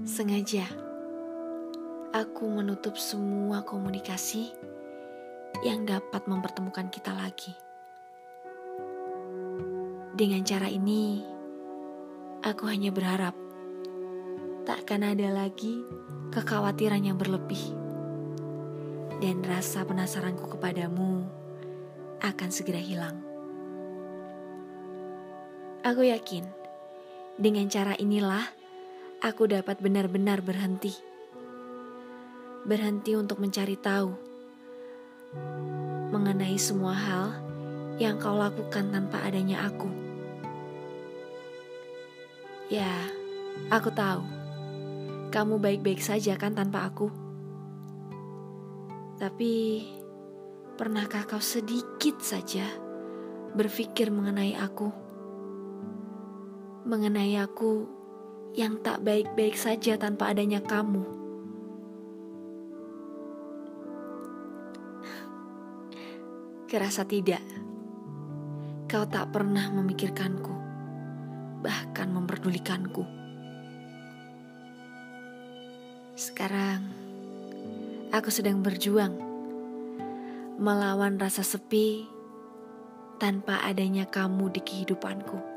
Sengaja, aku menutup semua komunikasi yang dapat mempertemukan kita lagi. Dengan cara ini, aku hanya berharap takkan ada lagi kekhawatiran yang berlebih, dan rasa penasaranku kepadamu akan segera hilang. Aku yakin dengan cara inilah aku dapat benar-benar berhenti. Berhenti untuk mencari tahu mengenai semua hal yang kau lakukan tanpa adanya aku. Ya, aku tahu kamu baik-baik saja kan tanpa aku. Tapi, pernahkah kau sedikit saja berpikir mengenai aku? mengenai aku yang tak baik-baik saja tanpa adanya kamu. Kerasa tidak, kau tak pernah memikirkanku, bahkan memperdulikanku. Sekarang, aku sedang berjuang melawan rasa sepi tanpa adanya kamu di kehidupanku.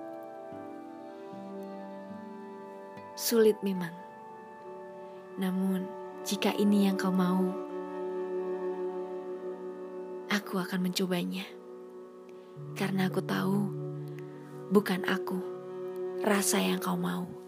Sulit memang. Namun, jika ini yang kau mau, aku akan mencobanya. Karena aku tahu, bukan aku rasa yang kau mau.